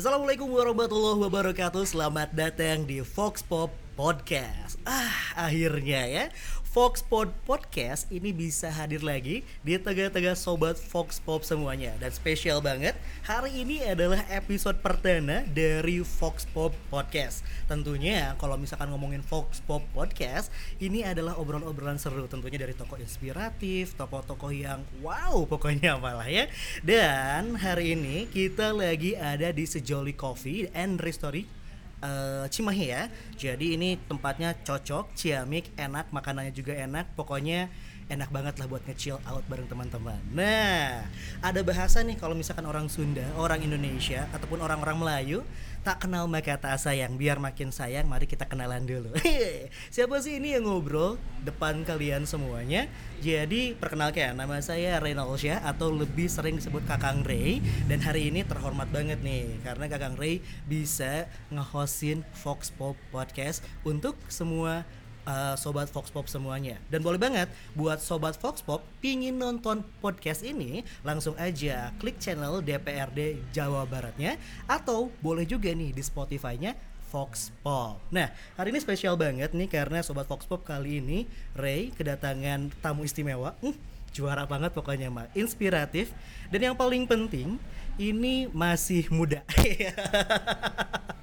Assalamualaikum warahmatullahi wabarakatuh. Selamat datang di Fox Pop Podcast. Ah akhirnya ya Fox Pod Podcast ini bisa hadir lagi di tengah-tengah sobat Fox Pop semuanya. Dan spesial banget Hari ini adalah episode perdana dari Fox Pop Podcast. Tentunya kalau misalkan ngomongin Fox Pop Podcast Ini adalah obrolan-obrolan seru. Tentunya dari tokoh inspiratif Tokoh-tokoh yang wow pokoknya malah ya. Dan hari ini kita lagi ada di Sejoli Coffee and Restory uh, Cimahi ya. Jadi ini tempatnya cocok, ciamik, enak, makanannya juga enak. Pokoknya enak banget lah buat nge-chill out bareng teman-teman. Nah, ada bahasa nih kalau misalkan orang Sunda, orang Indonesia ataupun orang-orang Melayu tak kenal maka tak sayang. Biar makin sayang, mari kita kenalan dulu. Siapa sih ini yang ngobrol depan kalian semuanya? Jadi perkenalkan nama saya Reynald Syah atau lebih sering disebut Kakang Ray dan hari ini terhormat banget nih karena Kakang Ray bisa nge-hostin Fox Pop Podcast untuk semua uh, sobat Fox Pop semuanya. Dan boleh banget buat sobat Fox Pop pingin nonton podcast ini langsung aja klik channel DPRD Jawa Baratnya atau boleh juga nih di Spotify-nya Fox Pop. Nah, hari ini spesial banget nih karena sobat Fox Pop kali ini Ray kedatangan tamu istimewa. Hmm, juara banget pokoknya mah, inspiratif dan yang paling penting ini masih muda.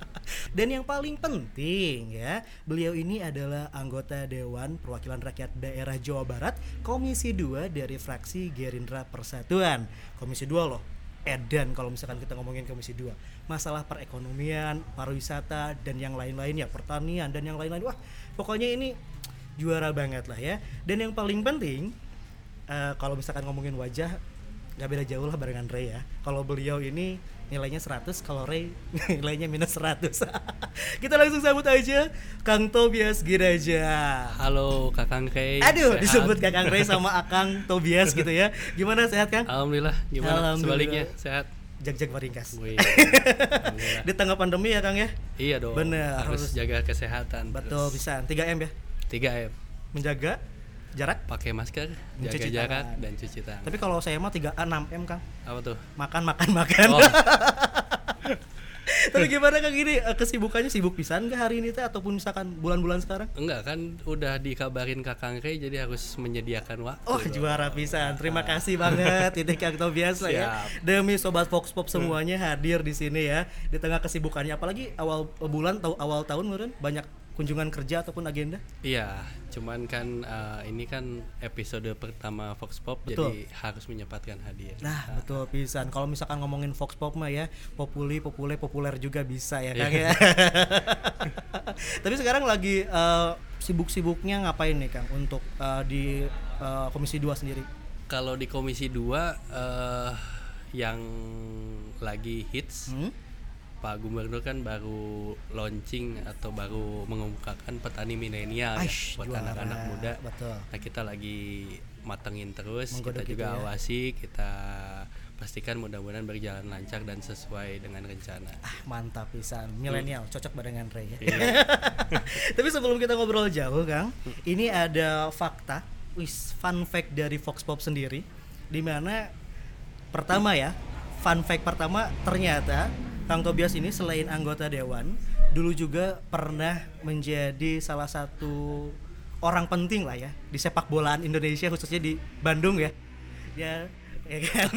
Dan yang paling penting ya, beliau ini adalah anggota Dewan Perwakilan Rakyat Daerah Jawa Barat Komisi 2 dari fraksi Gerindra Persatuan. Komisi 2 loh, edan kalau misalkan kita ngomongin Komisi 2. Masalah perekonomian, pariwisata dan yang lain-lain ya, pertanian dan yang lain-lain. Wah, pokoknya ini juara banget lah ya. Dan yang paling penting uh, kalau misalkan ngomongin wajah nggak beda jauh lah barengan Ray ya. Kalau beliau ini nilainya 100 kalau Ray nilainya minus 100 kita langsung sambut aja Kang Tobias Giraja. Halo Kakang Ray aduh sehat. disebut Kakang Ray sama Akang Tobias gitu ya. Gimana sehat Kang? Alhamdulillah. Gimana? Alhamdulillah. sebaliknya sehat. Jag-jag meringkas di tengah pandemi ya Kang ya? Iya dong. Bener harus, harus. jaga kesehatan betul terus. bisa. 3M ya? 3M menjaga jarak pakai masker jaga cuci jarak tangan. dan cuci tangan tapi kalau saya mah tiga enam m kang apa tuh makan makan makan oh. Tapi gimana kang gini eh, kesibukannya sibuk pisan gak hari ini teh ataupun misalkan bulan-bulan sekarang? Enggak kan udah dikabarin Kakang Rey jadi harus menyediakan waktu. Oh, juara pisan. Terima kasih banget ini Kang Tobias ya. Demi sobat Fox Pop semuanya hadir di sini ya di tengah kesibukannya apalagi awal bulan atau awal tahun kemarin banyak kunjungan kerja ataupun agenda? Iya, cuman kan uh, ini kan episode pertama Fox Pop betul. jadi harus menyempatkan hadir. Nah, nah, betul pisan. Kalau misalkan ngomongin Fox Pop mah ya, populi, populer, populer juga bisa ya Kang ya. Tapi sekarang lagi uh, sibuk-sibuknya ngapain nih Kang untuk uh, di uh, Komisi 2 sendiri? Kalau di Komisi 2 uh, yang lagi hits hmm? Pak Gubernur kan baru launching atau baru mengemukakan petani milenial ya buat anak-anak muda. Betul. Nah kita lagi matengin terus, Menggoda kita juga ya. awasi, kita pastikan mudah-mudahan berjalan lancar dan sesuai dengan rencana. Ah, mantap pisan. Milenial hmm. cocok barengan Ray ya. Iya. Tapi sebelum kita ngobrol jauh, Kang, ini ada fakta, wis fun fact dari Fox Pop sendiri di mana pertama ya, fun fact pertama ternyata Kang Tobias ini selain anggota dewan, dulu juga pernah menjadi salah satu orang penting lah ya di sepak bolaan Indonesia khususnya di Bandung ya. Ya, ya kan.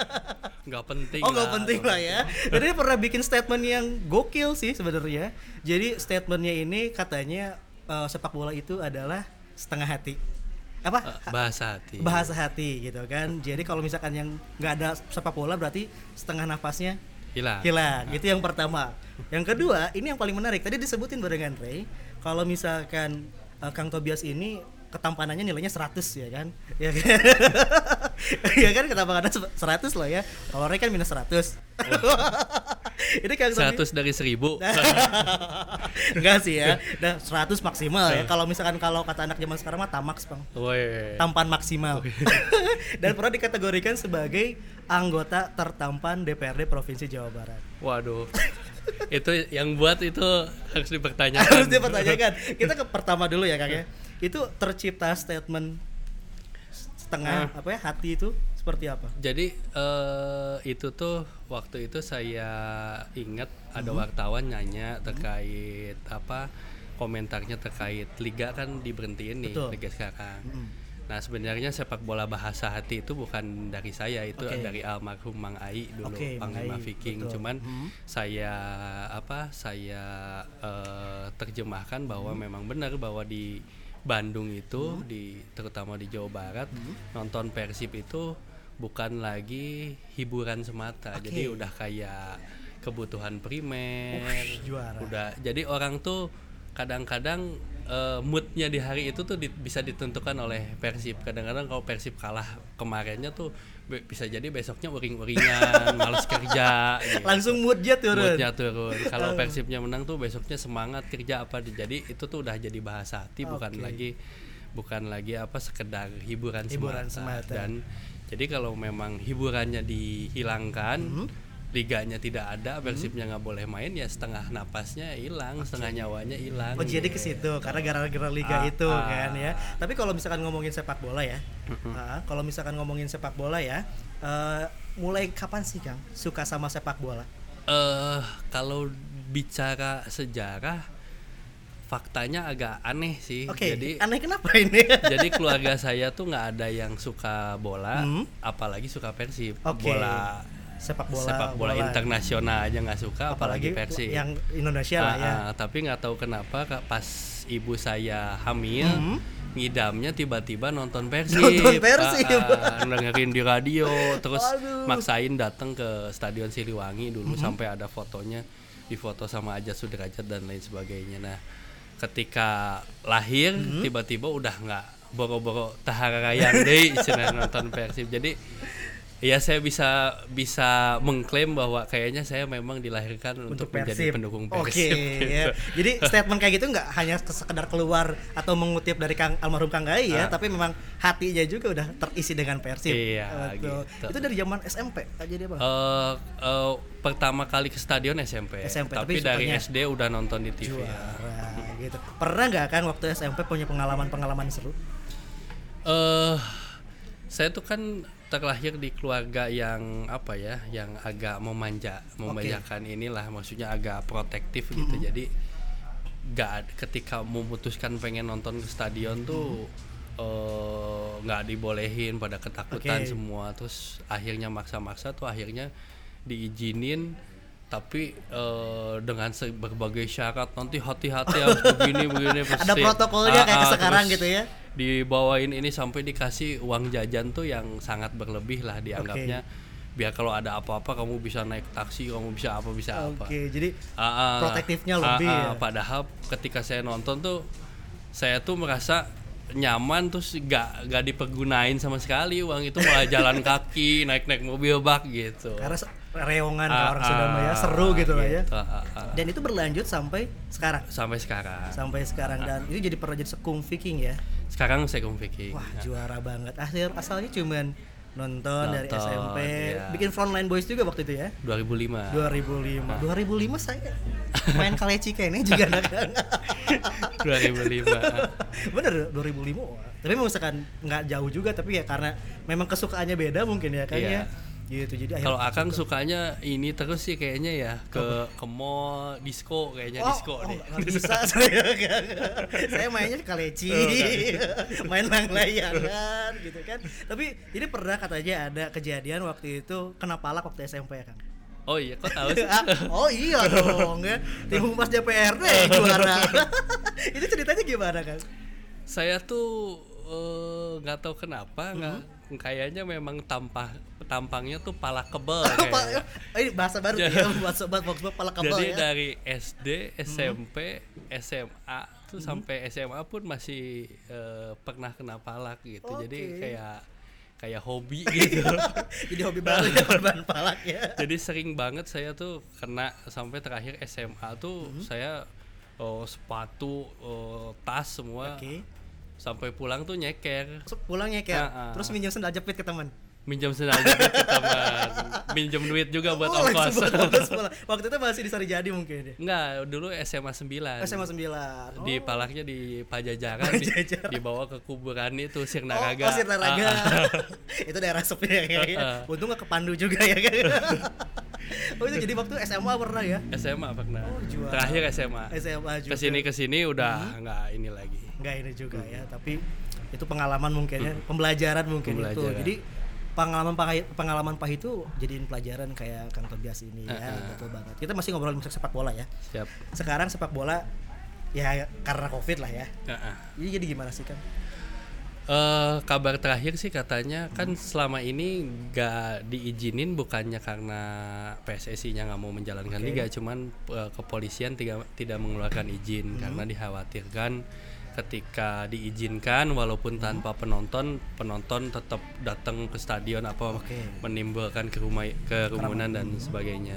Nggak penting. Oh, nggak penting lah ya. Jadi pernah bikin statement yang gokil sih sebenarnya. Jadi statementnya ini katanya uh, sepak bola itu adalah setengah hati apa uh, bahasa hati bahasa hati gitu kan jadi kalau misalkan yang nggak ada sepak bola berarti setengah nafasnya hilang hilang itu yang pertama. Yang kedua ini yang paling menarik. Tadi disebutin barengan Ray kalau misalkan uh, Kang Tobias ini ketampanannya nilainya 100 ya kan? Ya kan? Ya kan ketampanannya 100 lah ya. Kalau Ray kan minus 100 ini kan 100 dari 1000 enggak sih ya. Nah 100 maksimal ya. Kalau misalkan kalau kata anak zaman sekarang mah tamaks bang. Tampan maksimal. Dan pernah dikategorikan sebagai anggota tertampan DPRD Provinsi Jawa Barat. Waduh. Itu yang buat itu harus dipertanyakan. Harus dipertanyakan. Kita ke pertama dulu ya kang ya itu tercipta statement setengah uh. apa ya hati itu seperti apa? Jadi eh, itu tuh waktu itu saya ingat ada Hmm. wartawan nanya terkait apa komentarnya terkait liga kan diberhentiin nih Betul. liga sekarang. Mm. Nah sebenarnya sepak bola bahasa hati itu bukan dari saya itu Oke. dari almarhum Mang Ai dulu Mang Panglima Ai, Viking. betul. Cuman Hmm. saya apa saya eh, terjemahkan bahwa Hmm. memang benar bahwa di Bandung itu di terutama di Jawa Barat Hmm. nonton Persib itu bukan lagi hiburan semata. Oke. Jadi udah kayak kebutuhan primer. Wih, juara. Udah jadi orang tuh kadang-kadang eh, moodnya di hari itu tuh di- bisa ditentukan oleh Persib. Kadang-kadang kalau Persib kalah kemarinnya tuh be- bisa jadi besoknya uring-uringan, males kerja. gitu. Langsung moodnya turun. Moodnya turun. Kalau Persibnya menang tuh besoknya semangat kerja apa jadi itu tuh udah jadi bahasa hati bukan Oke. lagi bukan lagi apa sekedar hiburan, Hiburan semata. semata. dan jadi kalau memang hiburannya dihilangkan Hmm. Liganya tidak ada Persibnya nggak boleh main ya setengah napasnya hilang setengah nyawanya hilang Oh jadi ke situ karena gara-gara liga Ah, itu ah. kan ya. Tapi kalau misalkan ngomongin sepak bola ya, ah, kalau misalkan ngomongin sepak bola ya, eh, mulai kapan sih Kang suka sama sepak bola? eh kalau bicara sejarah faktanya agak aneh sih Oke, jadi aneh kenapa ini? jadi keluarga saya tuh nggak ada yang suka bola Hmm. apalagi suka persib Oke. bola sepak bola, sepak bola, internasional aja nggak suka apalagi, persib yang Indonesia lah Ah, ya. ah, tapi nggak tahu kenapa pas ibu saya hamil Hmm. ngidamnya tiba-tiba nonton persib Nonton Persib. Ah, ah, dengerin di radio terus Aduh. maksain datang ke stadion Siliwangi dulu sampai ada fotonya difoto sama Aja Sudrajat dan lain sebagainya nah ketika lahir tiba-tiba udah nggak boro-boro tahara rayang deh nonton Persib jadi ya saya bisa bisa mengklaim bahwa kayaknya saya memang dilahirkan untuk, menjadi pendukung Oke, Persib ya. Jadi statement kayak gitu nggak hanya sekedar keluar atau mengutip dari Kang almarhum Kang Gai ya, Ah. tapi memang hatinya juga udah terisi dengan Persib. Iya, Betul. gitu. Itu dari zaman SMP. Jadi apa? Eh, eh, pertama kali ke stadion SMP, SMP, tapi, tapi dari SD udah nonton di TV. Juara gitu. Pernah nggak kan waktu SMP punya pengalaman-pengalaman seru? Eh, saya tuh kan terlahir di keluarga yang apa ya, yang agak memanja, memanjakan inilah, maksudnya agak protektif gitu. Jadi nggak ad- ketika memutuskan pengen nonton ke stadion tuh eh, nggak dibolehin, pada ketakutan Oke. semua. Terus akhirnya maksa-maksa tuh akhirnya diizinin tapi eh, dengan berbagai syarat nanti hati-hati harus begini begini Ada pasti. protokolnya kayak Ah, ah, sekarang gitu ya? dibawain ini sampai dikasih uang jajan tuh yang sangat berlebih lah dianggapnya biar kalau ada apa-apa kamu bisa naik taksi kamu bisa apa bisa apa Oke, jadi Ah, ah. protektifnya Ah, lebih ah. ya? padahal ketika saya nonton tuh saya tuh merasa nyaman terus gak gak dipergunain sama sekali uang itu malah jalan kaki naik naik mobil bak gitu karena reongan Ah, orang sudah ah, ya seru gitu lah ya. gitu, ah, ah. Dan itu berlanjut sampai sekarang. sampai sekarang Sampai sekarang Ah. dan itu jadi pernah jadi sekung Viking ya. sekarang saya Viking Wah, juara banget. Akhir asalnya cuman nonton, dari Nonton, SMP, iya. bikin Frontline Boys juga waktu itu ya. 2005 2005. 2005 saya main kaleci kayaknya juga anak 2005 Bener 2005. Wah. Tapi memang misalkan nggak jauh juga tapi ya karena memang kesukaannya beda mungkin ya kayaknya. Gitu. Jadi Kalau Akang sukanya ini terus sih kayaknya ya ke ke mall disco kayaknya Oh, disco oh, deh. nggak bisa saya saya mainnya kaleci Oh, main lang layangan gitu kan tapi ini pernah katanya ada kejadian waktu itu kena palak waktu SMP ya kang Oh iya, kok tahu sih? Ah, oh iya dong ya tim humas DPRD juara itu ceritanya gimana kang Saya tuh eh, nggak tahu kenapa nggak Mm-hmm. Kayaknya memang tampang tampangnya tuh pala kebel ini bahasa baru Jadi- ya buat sobat Fox Pop, palak kebal Jadi ya dari SD, SMP, SMA tuh sampai SMA pun masih eh, pernah kena palak gitu. Jadi Oke. kayak kayak hobi gitu. jadi hobi baru ya korban palak ya Jadi sering banget saya tuh kena sampai terakhir SMA tuh Mm-hmm. saya oh, sepatu, oh, tas semua oke sampai pulang tuh nyeker. Pulangnya kayak Ah, ah. terus minjem sendal jepit ke teman Minjam sendal jepit ke teman. minjem duit juga buat Oh, ongkos. pulang. Waktu itu masih di Sari Jadi mungkin ya. Enggak, dulu SMA 9. SMA 9. Di palaknya di Pajajaran, di, dibawa ke kuburan itu Oh, Sirnaraga. oh Sirnaraga. Ah, ah. itu daerah sepi ya kayaknya. Ah, ah. Untung gak ke Pandu juga ya kan. oh itu jadi waktu SMA pernah ya? SMA pernah. Oh, juara. Terakhir SMA. SMA juga. Hmm. Ke sini ke sini udah nggak ini lagi. Enggak ini juga ya, tapi itu pengalaman mungkin ya, pembelajaran mungkin itu. Pembelajaran. Jadi pengalaman pahit pengalaman pahit itu jadiin pelajaran kayak Kang Tobias ini ya, Ah, ah. betul banget. Kita masih ngobrolin musik sepak bola ya. Siap. Sekarang sepak bola ya karena Covid lah ya. Heeh. Jadi jadi gimana sih kan? Eh, kabar terakhir sih katanya kan selama ini nggak diizinin bukannya karena PSSI-nya nggak mau menjalankan Oke. liga, cuman eh, kepolisian tidak tidak mengeluarkan izin karena dikhawatirkan ketika diizinkan walaupun tanpa penonton, penonton tetap datang ke stadion apa Oke. menimbulkan kerumai kerumunan dan sebagainya.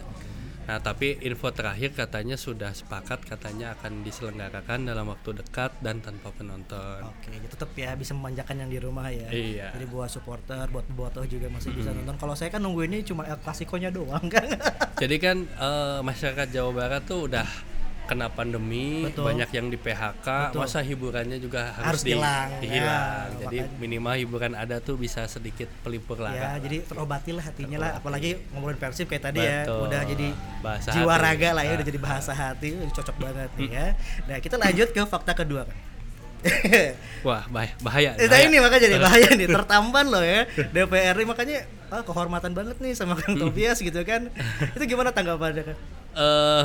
Nah, tapi info terakhir katanya sudah sepakat katanya akan diselenggarakan dalam waktu dekat dan tanpa penonton. Oke, ya tetap ya bisa memanjakan yang di rumah ya. Iya. Jadi buat supporter, buat botoh juga masih bisa nonton. Kalau saya kan nungguinnya cuma El Clasico-nya doang kan. Jadi kan eh, masyarakat Jawa Barat tuh udah kena pandemi, Betul. banyak yang di PHK, Betul. masa hiburannya juga Harus harus, di- hilang, dihilang. ya, Jadi makanya. minimal hiburan ada tuh bisa sedikit pelipur ya, lara. jadi terobati lah hatinya lah. Apalagi ngomongin Persib kayak tadi ya, Betul. udah jadi Bahasa jiwa hati. raga lah ya, udah Ah. jadi bahasa hati, Udah cocok banget nih ya. Nah, kita lanjut ke fakta kedua kan. Wah, bahaya. bahaya, Eh, bahaya. ini makanya jadi bahaya nih, tertampan loh ya DPR ini makanya ah, kehormatan banget nih sama Kang Tobias gitu kan. Itu gimana tanggapannya kan? Eh,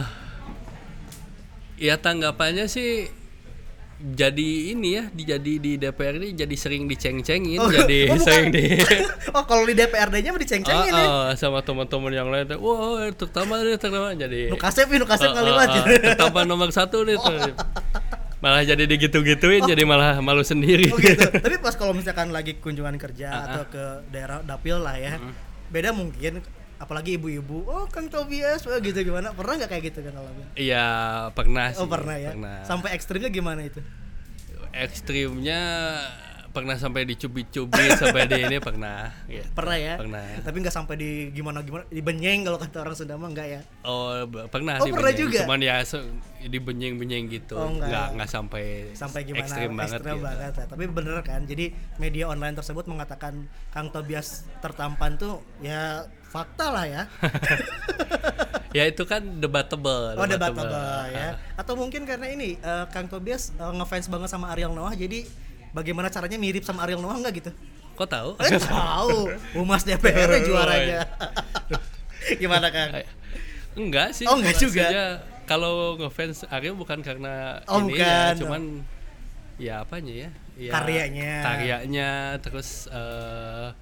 ya tanggapannya sih jadi ini ya, di- jadi di DPR ini jadi sering diceng-cengin, Oh, jadi oh, bukan. sering di oh, kalau di DPRD-nya mah diceng-cengin ya. Ah, ah, sama teman-teman yang lain tuh, wah terutama nih terutama jadi Nu kasep, nu kasep Ah, ah, gitu. ah, terutama nomor satu nih tuh. malah jadi digitu-gituin jadi malah malu sendiri Oh gitu. Tapi pas kalau misalkan lagi kunjungan kerja Ah, atau ke daerah dapil lah ya, beda mungkin. Apalagi ibu-ibu, oh Kang Tobias, oh gitu gimana? Pernah nggak kayak gitu kan ngalamin? Iya pernah sih Oh pernah ya. pernah. Sampai ekstrimnya gimana itu? ekstrimnya pernah sampai dicubit-cubit sampai di ini pernah ya. Pernah ya. Pernah. Tapi nggak sampai di gimana gimana, dibenyeng kalau kata orang Sunda mah nggak ya. Oh, pernah Oh, sih pernah benyeng. juga? Cuman ya dibenyeng-benyeng gitu. Oh, enggak. enggak enggak sampai sampai gimana ekstrim banget gitu. banget ya. tapi bener kan jadi media online tersebut mengatakan Kang Tobias tertampan tuh ya fakta lah ya ya itu kan debatable. oh debatable Ah, ya atau mungkin karena ini eh, Kang Tobias eh, ngefans banget sama Ariel Noah jadi bagaimana caranya mirip sama Ariel Noah nggak gitu Kok tahu? eh tahu Humas DPR juaranya gimana Kang Enggak sih. Oh, enggak juga. Kalau ngefans Aryo bukan karena Oh, ini bukan. ya, cuman ya apanya ya? ya Karyanya. Karyanya terus eh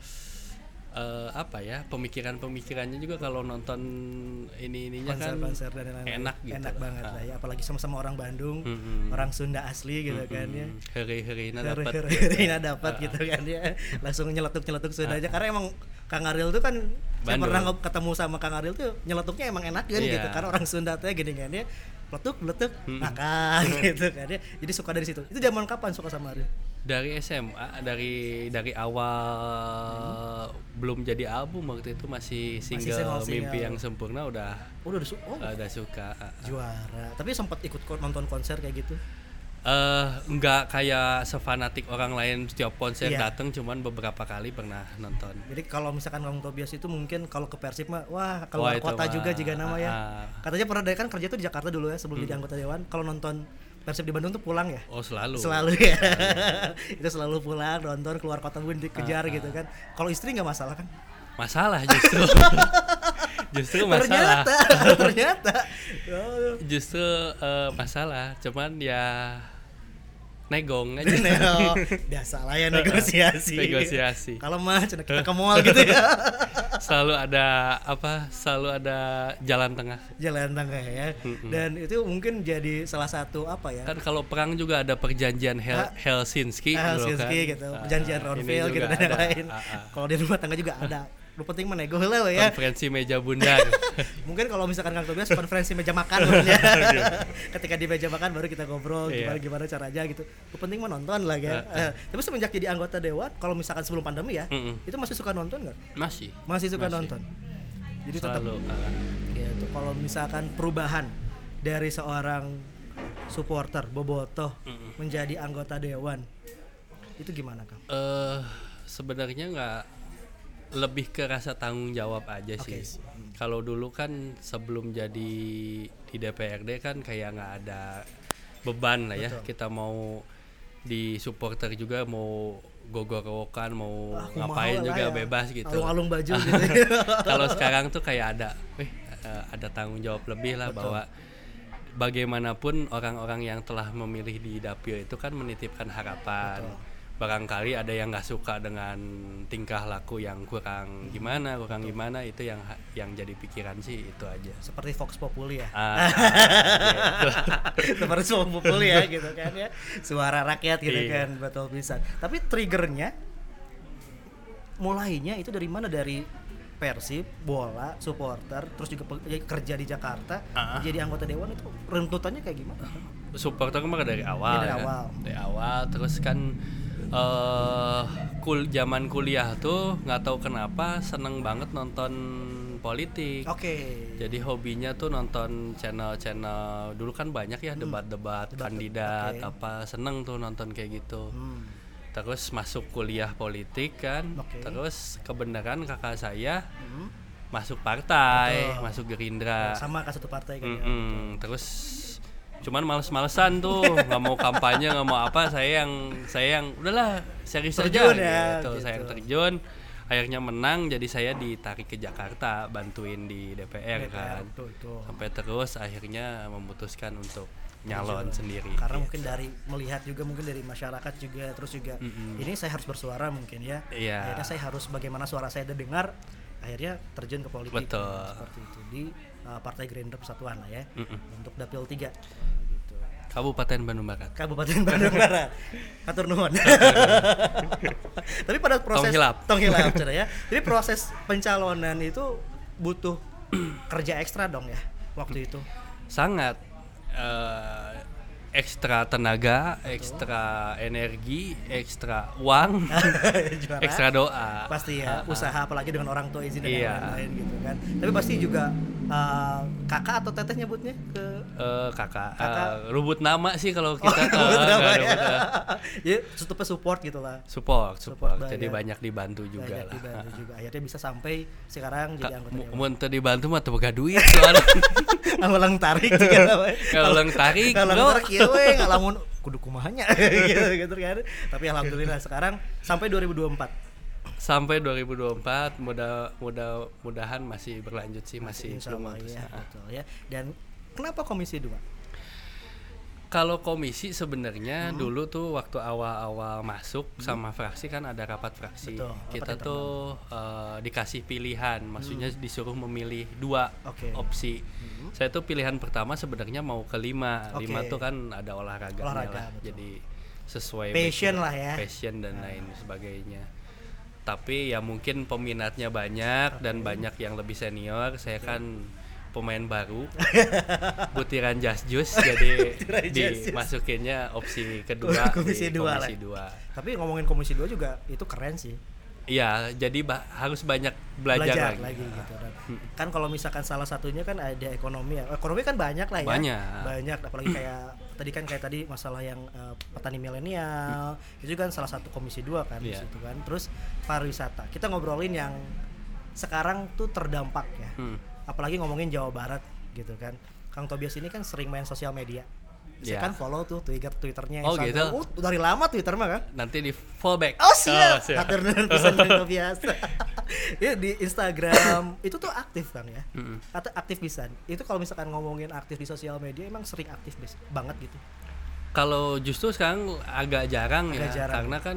eh, apa ya? Pemikiran-pemikirannya juga kalau nonton ini ininya kan konser-konser dan lain-lain enak gitu. enak banget Ah. lah ya apalagi sama-sama orang Bandung Mm-mm. orang Sunda asli gitu kan ya Heri-herina Heri- dapat. Herina dapat gitu kan dia langsung nyeletuk nyeletuk Sunda aja karena emang Kang Ariel tuh kan saya pernah ketemu sama Kang Ariel tuh nyeletuknya emang enak kan Iya. gitu. Karena orang Sunda tuh gini kan letuk letuk makan gitu kan. Jadi suka dari situ. Itu zaman kapan suka sama Ariel Dari SMA, dari dari awal belum jadi album waktu itu masih single, single, Mimpi single. yang Sempurna udah oh, udah su- oh, udah suka. juara. Tapi sempat ikut nonton konser kayak gitu eh nggak kayak sefanatik orang lain setiap konser Iya. datang cuman beberapa kali pernah nonton. Jadi kalau misalkan Kang Tobias itu mungkin kalau ke Persib mah wah Wah, keluar itu kota mah, juga jika nama ya. Ah. katanya pernah dia kan kerja tuh di Jakarta dulu ya sebelum jadi anggota dewan. Kalau nonton Persib di Bandung tuh pulang ya? Oh selalu. Selalu ya. Itu selalu pulang nonton keluar kota pun dikejar Ah, gitu kan. Kalau istri nggak masalah kan? Masalah justru justru masalah ternyata ternyata. Justru eh, masalah cuman ya negong aja. Neo, biasa lah ya negosiasi. Negosiasi. kalau mah cina kita ke mall gitu ya. Selalu ada apa selalu ada jalan tengah. Jalan tengah ya. Dan itu mungkin jadi salah satu apa ya? Kan kalau perang juga ada perjanjian Hel Ah. Helsinki Ah, dulu Helsinki kan. gitu, Ah, perjanjian Roundville juga gitu dan yang lain. Ah, ah. Kalau di rumah tangga juga ada. Lu penting mah nego heula we ya. konferensi meja bundar Mungkin kalau misalkan Kang Tobias konferensi meja makan namanya. Ketika di meja makan baru kita ngobrol Iya. gimana gimana caranya gitu. Lu penting mah nonton lah ya. Eh, tapi semenjak jadi anggota dewan, kalau misalkan sebelum pandemi ya, Mm-mm. itu masih suka nonton nggak? masih Masih suka Masih. nonton. Jadi tetap uh, gitu. Kalau misalkan perubahan dari seorang supporter Bobotoh menjadi anggota dewan itu gimana kang? eh sebenarnya nggak lebih ke rasa tanggung jawab aja sih. Kalau dulu kan sebelum jadi di DPRD kan kayak nggak ada beban lah ya. Kita mau di supporter juga mau gogor-gogokan mau Ah, ngapain juga ya. bebas gitu. Alung-alung baju gitu. ya. Kalau sekarang tuh kayak ada, eh ada tanggung jawab lebih lah bahwa bagaimanapun orang-orang yang telah memilih di dapil itu kan menitipkan harapan. Barangkali ada yang nggak suka dengan tingkah laku yang kurang gimana, kurang gimana itu yang yang jadi pikiran sih itu aja. Seperti Vox Populi ya. Ah, Seperti Vox Populi ya gitu kan ya. Suara rakyat gitu Iya. kan betul bisa. Tapi triggernya mulainya itu dari mana dari Persib, bola, supporter, terus juga ya, kerja di Jakarta, Ah. jadi anggota dewan itu rentutannya kayak gimana? supporter mah dari awal Dari ya. awal. dari awal terus kan eh kul zaman kuliah tuh nggak tahu kenapa seneng banget nonton politik Oke. jadi hobinya tuh nonton channel-channel dulu kan banyak ya debat-debat kandidat Hmm. oke. apa seneng tuh nonton kayak gitu Hmm. terus masuk kuliah politik kan Oke. terus kebenaran kakak saya Hmm. masuk partai Betul. masuk gerindra Sama ke satu partai kan ya. Mm-mm. terus cuman males-malesan tuh nggak mau kampanye nggak mau apa saya yang saya yang udahlah serius Terjun aja ya, gitu. gitu. saya yang terjun akhirnya menang jadi saya ditarik ke Jakarta bantuin di DPR, DPR, kan betul, betul. sampai terus akhirnya memutuskan untuk nyalon sendiri karena Gitu. mungkin dari melihat juga mungkin dari masyarakat juga terus juga ini saya harus bersuara mungkin ya Iya. akhirnya saya harus bagaimana suara saya terdengar akhirnya terjun ke politik Betul. seperti itu di uh, Partai Gerindra Persatuan lah ya Mm-mm. untuk dapil 3 gitu. Kabupaten Bandung Barat. Kabupaten Bandung Barat. Hatur nuhun. Tapi pada proses hilap. tong hilap ya. Jadi proses pencalonan itu butuh kerja ekstra dong ya waktu itu. Sangat eh, ekstra tenaga ekstra energi ekstra uang ekstra doa. Pasti ya usaha apalagi dengan orang tua izin dan Iya. lain-lain gitu kan. Tapi pasti juga uh, kakak atau teteh nyebutnya ke? Eh, kakak, Kakak. eh, rubut nama sih kalau kita eh, Rubut nggak nama ya. rubut, eh. ya tutupnya support gitu lah. Support support Support. jadi banyak. dibantu juga Banyak lah. dibantu juga. Akhirnya bisa sampai sekarang jadi Kak, anggota mun dibantu mah teu boga duit soalnya. Ngalang tarik juga. Kalau lang tarik, Kalau tarik ya we ngalamun kudu kumahanya. Gitu, gitu kan. Tapi alhamdulillah sekarang sampai 2024 sampai 2024 mudah mudah mudahan masih berlanjut sih masih, Insya belum ya betul ya. Dan kenapa komisi 2 Kalau komisi sebenarnya Hmm. dulu tuh waktu awal-awal masuk sama fraksi kan ada rapat fraksi. Betul, rapat Kita internal. tuh eh, dikasih pilihan, maksudnya disuruh memilih dua Hmm. Oke. opsi. Saya tuh pilihan pertama sebenarnya mau ke lima. Lima Oke. tuh kan ada Olahraga, lah. betul. Jadi sesuai Passion lah ya. Passion dan lain sebagainya. Tapi ya mungkin peminatnya banyak dan banyak yang lebih senior. Saya kan pemain baru. Butiran jas jus jadi dimasukinnya opsi kedua Komisi di dua lah. komisi dua. Tapi ngomongin komisi 2 juga itu keren sih. Iya jadi ba- harus banyak belajar, lagi, lagi, gitu kan. kan kalau misalkan salah satunya kan ada ekonomi ya. Ekonomi kan banyak lah ya. Banyak. banyak apalagi kayak tadi kan kayak tadi masalah yang eh, petani milenial itu kan salah satu komisi dua kan di Iya. situ kan. Terus pariwisata kita ngobrolin yang sekarang tuh terdampak ya. Hmm. Apalagi ngomongin Jawa Barat gitu kan Kang Tobias ini kan sering main sosial media saya Iya. kan follow tuh Twitter Twitternya Oh, gitu. Oh, dari lama Twitter mah kan nanti di fallback Oh siap, siap. Hatur nuhun pisan Kang biasa. ya di Instagram itu tuh aktif kan ya. Atau aktif pisan. Itu kalau misalkan ngomongin aktif di sosial media emang sering aktif bis, banget gitu. kalau justru sekarang agak jarang Agak ya jarang. karena kan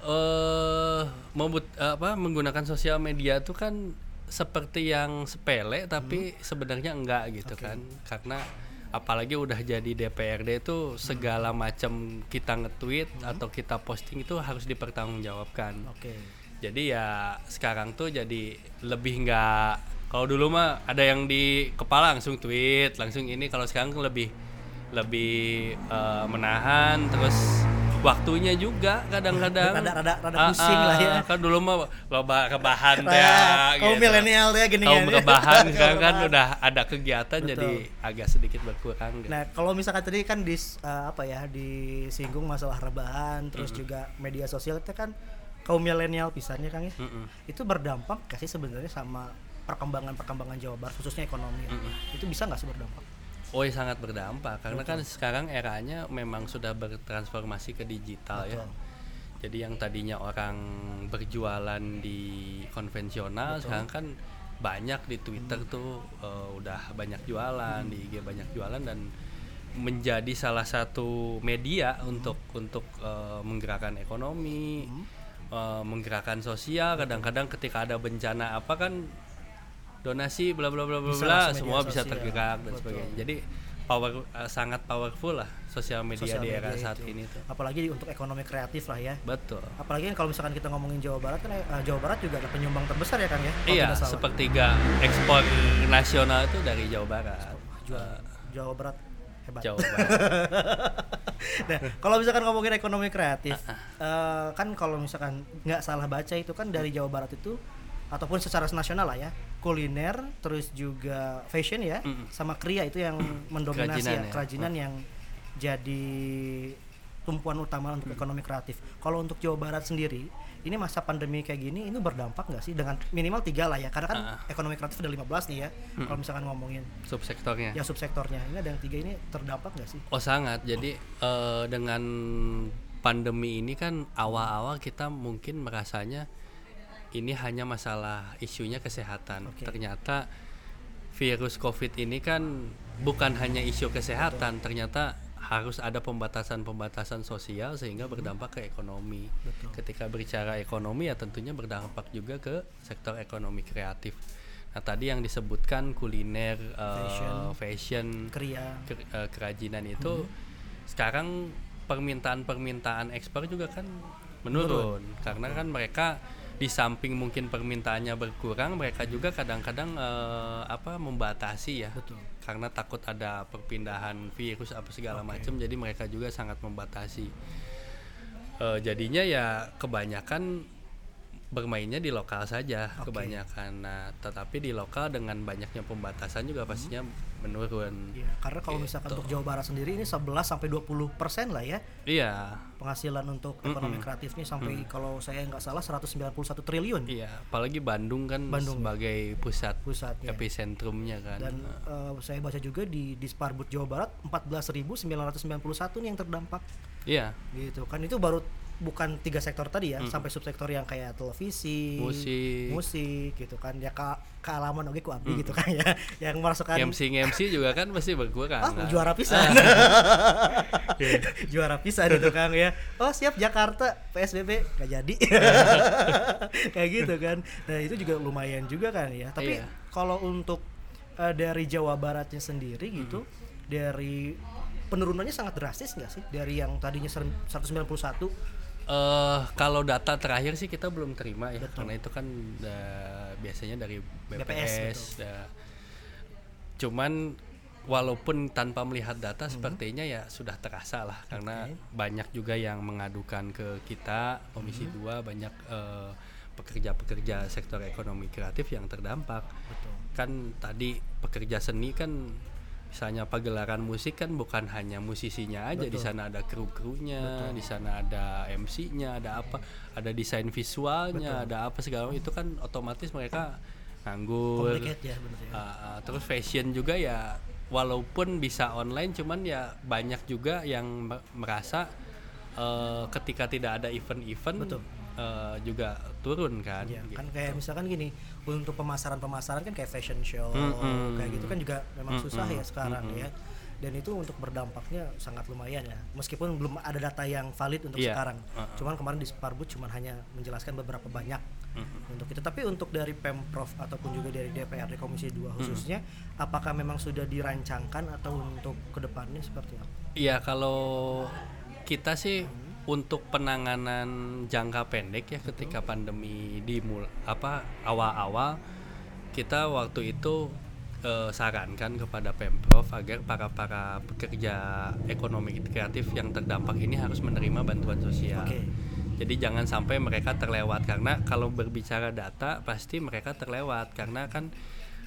eh membut apa menggunakan sosial media tuh kan seperti yang sepele tapi sebenarnya enggak gitu Hmm. Oke. kan karena apalagi udah jadi DPRD itu segala macam kita nge-tweet Hmm. atau kita posting itu harus dipertanggungjawabkan Oke. jadi ya sekarang tuh jadi lebih nggak kalau dulu mah ada yang di kepala langsung tweet langsung ini kalau sekarang lebih lebih eh, menahan terus waktunya juga kadang-kadang Rada- rada- rada Ah, pusing ah, lah ya. kan dulu mah loba rebahan teh Nah, kaum gitu. milenial ya gini kaum kan. sekarang kan Rebahan. udah ada kegiatan Betul. jadi agak sedikit berkurang gitu. Nah, kalau misalkan tadi kan di apa ya disinggung masalah rebahan, terus juga media sosial itu kan kaum milenial pisannya Kang ya. Mm-mm. Itu berdampak nggak sih sebenarnya sama perkembangan-perkembangan Jawa Barat khususnya ekonomi. ya? Itu bisa nggak sih berdampak? Oh iya, sangat berdampak. Karena kan sekarang eranya memang sudah bertransformasi ke digital ya. Betul. Jadi yang tadinya orang berjualan di konvensional sekarang kan banyak di Twitter tuh eh, udah banyak jualan, di IG banyak jualan dan menjadi salah satu media untuk untuk eh, menggerakkan ekonomi, eh, menggerakkan sosial. Kadang-kadang ketika ada bencana apa kan donasi bla bla bla bla Bisa bla semua bisa tergerak dan Betul. sebagainya. Jadi power eh, sangat powerful lah sosial media Sosial di era media saat itu. ini tuh. Apalagi untuk ekonomi kreatif lah ya. Betul. Apalagi kan kalau misalkan kita ngomongin Jawa Barat kan eh, Jawa Barat juga ada penyumbang terbesar ya Kang ya. Iya, sepertiga ekspor nasional itu dari Jawa Barat. Jawa, Eh, Jawa Barat hebat. Jawa Barat. nah, kalau misalkan ngomongin ekonomi kreatif, eh, kan kalau misalkan nggak salah baca itu kan dari Jawa Barat itu ataupun secara nasional lah ya, kuliner, terus juga fashion ya, Mm-mm. sama kria itu yang mendominasi Kerajinan ya, ya. kerajinan yang jadi tumpuan utama untuk ekonomi kreatif. Kalau untuk Jawa Barat sendiri, ini masa pandemi kayak gini, ini berdampak nggak sih dengan minimal tiga lah ya, karena kan Ah. ekonomi kreatif ada 15 nih ya, kalau misalkan ngomongin Subsektornya. yang subsektornya, ini ada yang tiga ini terdampak nggak sih? Oh sangat. Jadi eh, dengan pandemi ini kan awal-awal kita mungkin merasanya ini hanya masalah isunya kesehatan. Oke. Ternyata virus COVID ini kan bukan hanya isu kesehatan, ternyata harus ada pembatasan-pembatasan sosial sehingga berdampak ke ekonomi. Betul. Ketika berbicara ekonomi ya tentunya berdampak juga ke sektor ekonomi kreatif. Nah tadi yang disebutkan kuliner, eh, Fashion. fashion Kria. ker- eh, kerajinan itu sekarang permintaan-permintaan ekspor juga kan menurun karena kan mereka di samping mungkin permintaannya berkurang mereka juga kadang-kadang eh, apa membatasi ya. Betul. karena takut ada perpindahan virus apa segala macam jadi mereka juga sangat membatasi. Eh, jadinya ya kebanyakan bermainnya di lokal saja Oke. kebanyakan. Nah tetapi di lokal dengan banyaknya pembatasan juga pastinya menurun. Iya, karena kalau misalkan untuk Jawa Barat sendiri ini 11 sampai 20 persen lah ya. Iya. Penghasilan untuk ekonomi kreatifnya sampai kalau saya nggak salah 191 triliun. Iya, apalagi Bandung kan Bandung. sebagai pusat pusatnya. epicentrumnya kan. Dan eh, saya baca juga di Disparbud Jawa Barat 14.991 nih yang terdampak. Iya, gitu kan itu baru bukan tiga sektor tadi ya sampai subsektor yang kayak televisi Musik. musik gitu kan ya ke kealaman oke ku abdi gitu kan ya yang masukkan MC MC juga kan pasti. Ah, kan. juara pisan. juara pisan itu Kang ya. Oh, siap Jakarta PSBB gak jadi. Kayak gitu kan. Nah, itu juga lumayan juga kan ya. Tapi Iya. kalau untuk eh, dari Jawa Baratnya sendiri gitu, dari penurunannya sangat drastis nggak sih dari yang tadinya ser- 191 Eh, kalau data terakhir sih kita belum terima ya, karena itu kan eh, biasanya dari BPS, BPS. dah. Cuman walaupun tanpa melihat data sepertinya ya sudah terasa lah karena banyak juga yang mengadukan ke kita Komisi 2 banyak eh, pekerja-pekerja sektor ekonomi kreatif yang terdampak. betul. Kan tadi pekerja seni kan misalnya pagelaran musik kan bukan hanya musisinya aja di sana ada kru-krunya, di sana ada MC-nya, ada apa, ada desain visualnya, ada apa segala itu kan otomatis mereka nganggur. Ya bener ya. Uh, uh, terus fashion juga ya walaupun bisa online cuman ya banyak juga yang me- merasa uh, ketika tidak ada event-event Betul. Uh, juga turun kan. Iya, gitu. kan kayak misalkan gini, untuk pemasaran-pemasaran kan kayak fashion show, Mm-mm. kayak gitu kan juga memang susah Mm-mm. ya sekarang ya. Dan itu untuk berdampaknya sangat lumayan ya. Meskipun belum ada data yang valid untuk Iya. sekarang. Uh-uh. Cuman kemarin di Sparbud cuman hanya menjelaskan beberapa banyak untuk itu. Tapi untuk dari Pemprov ataupun juga dari DPRD Komisi 2 khususnya, apakah memang sudah dirancangkan atau untuk ke depannya seperti apa? Iya kalau kita sih untuk penanganan jangka pendek ya ketika pandemi dimul apa awal-awal kita waktu itu eh, sarankan kepada pemprov agar para para pekerja ekonomi kreatif yang terdampak ini harus menerima bantuan sosial. Oke. Jadi jangan sampai mereka terlewat karena kalau berbicara data pasti mereka terlewat karena kan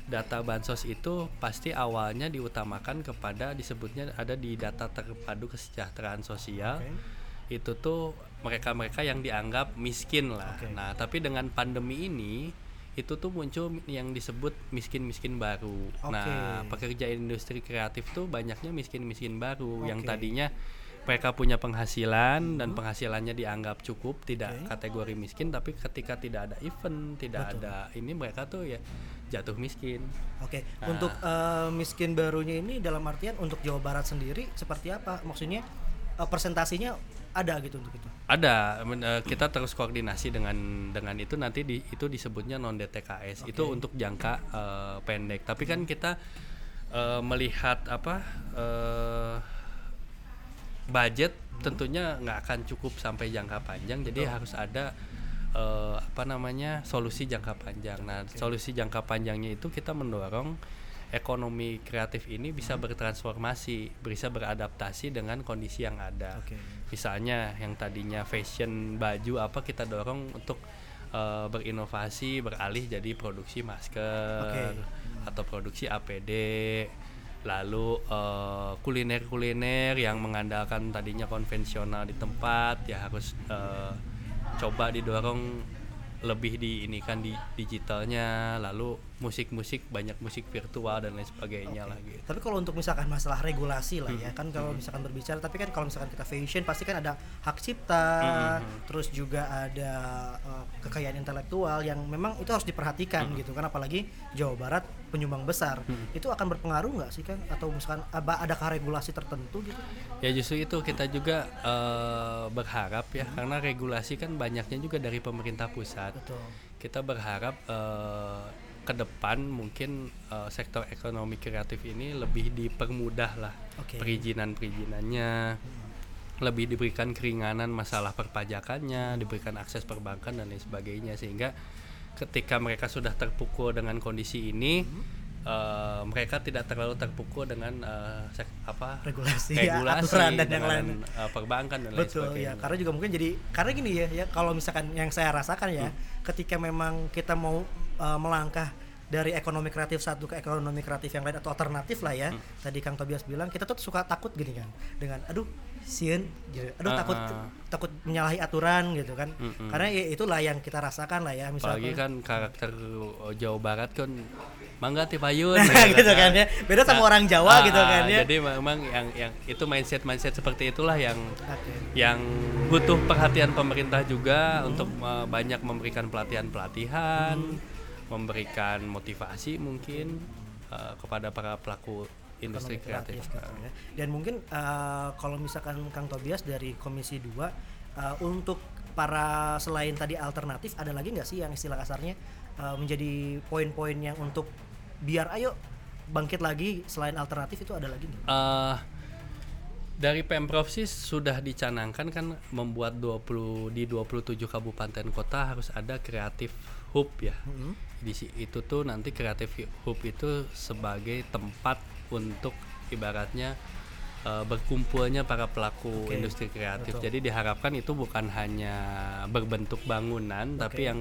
data bansos itu pasti awalnya diutamakan kepada disebutnya ada di data terpadu kesejahteraan sosial Oke. Itu tuh mereka-mereka yang dianggap miskin lah. Oke. Nah, tapi dengan pandemi ini itu tuh muncul yang disebut miskin-miskin baru. Nah, Oke. pekerja industri kreatif tuh banyaknya miskin-miskin baru yang Oke. tadinya mereka punya penghasilan dan penghasilannya dianggap cukup, tidak Oke. kategori miskin, tapi ketika tidak ada event, tidak Betul. ada ini mereka tuh ya jatuh miskin. Oke, Nah. untuk eh, miskin barunya ini dalam artian untuk Jawa Barat sendiri seperti apa? Maksudnya eh, presentasinya ada gitu untuk itu. Ada, eh, kita terus koordinasi dengan dengan itu nanti di, itu disebutnya non DTKS. Itu Oke. untuk jangka eh, pendek. Tapi kan kita eh, melihat apa eh, budget tentunya nggak akan cukup sampai jangka panjang. Jadi harus ada eh, apa namanya solusi jangka panjang. Nah, solusi jangka panjangnya itu kita mendorong ekonomi kreatif ini bisa bertransformasi, bisa beradaptasi dengan kondisi yang ada Oke. Misalnya yang tadinya fashion baju apa kita dorong untuk eh, berinovasi beralih jadi produksi masker Oke. atau produksi APD lalu eh, kuliner-kuliner yang mengandalkan tadinya konvensional di tempat ya harus eh, coba didorong lebih di ini kan di digitalnya lalu musik-musik banyak musik virtual dan lain sebagainya lah gitu. Tapi kalau untuk misalkan masalah regulasi lah ya, kan kalau misalkan berbicara, tapi kan kalau misalkan kita fashion pasti kan ada hak cipta, terus juga ada eh, kekayaan intelektual yang memang itu harus diperhatikan gitu kan, apalagi Jawa Barat penyumbang besar, itu akan berpengaruh nggak sih kan? Atau misalkan adakah regulasi tertentu gitu? Ya justru itu kita juga eh, berharap ya karena regulasi kan banyaknya juga dari pemerintah pusat. Betul. Kita berharap eh, ke depan mungkin eh, sektor ekonomi kreatif ini lebih dipermudah lah Oke. perizinan-perizinannya, lebih diberikan keringanan masalah perpajakannya, diberikan akses perbankan dan lain sebagainya sehingga ketika mereka sudah terpukul dengan kondisi ini eh, mereka tidak terlalu terpukul dengan eh, sek- apa Regulasi, ya, regulasi aturan dan yang lain. eh, perbankan dan lain Betul sebagainya. ya, karena juga mungkin jadi karena gini ya, ya kalau misalkan yang saya rasakan ya, ketika memang kita mau uh, melangkah dari ekonomi kreatif satu ke ekonomi kreatif yang lain atau alternatif lah ya. Tadi Kang Tobias bilang kita tuh suka takut gini kan dengan aduh sieun gitu. aduh Ah, takut ah. takut menyalahi aturan gitu kan. Mm-mm. Karena ya itulah yang kita rasakan lah ya apalagi misalkan kan karakter eh, Jawa Barat kan mangga ti payun Nah, gitu kan ya. Beda sama orang Jawa gitu ah, kan ya. jadi memang yang yang itu mindset mindset seperti itulah yang Oke. yang butuh perhatian pemerintah juga Hmm. untuk uh, banyak memberikan pelatihan-pelatihan, memberikan motivasi mungkin uh, kepada para pelaku industri ekonomi kreatif. gitu ya. Dan mungkin eh, kalau misalkan Kang Tobias dari Komisi 2 eh, untuk para selain tadi alternatif ada lagi nggak sih yang istilah kasarnya eh, menjadi poin-poin yang untuk biar ayo bangkit lagi selain alternatif itu ada lagi nggak? Eh, dari Pemprov sih sudah dicanangkan kan membuat 20 di 27 kabupaten kota harus ada kreatif hub ya. Di si- itu tuh nanti kreatif hub itu sebagai tempat untuk ibaratnya eh, berkumpulnya para pelaku Oke, industri kreatif. betul. Jadi diharapkan itu bukan hanya berbentuk bangunan tapi Oke. yang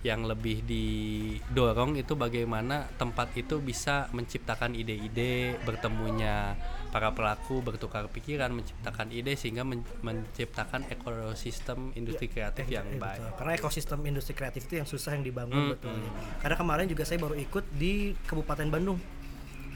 yang lebih didorong itu bagaimana tempat itu bisa menciptakan ide-ide bertemunya para pelaku bertukar pikiran menciptakan ide sehingga men- menciptakan ekosistem industri kreatif yang Iya, baik. betul. Karena ekosistem industri kreatif itu yang susah yang dibangun Hmm, betul. ya. Karena kemarin juga saya baru ikut di Kabupaten Bandung.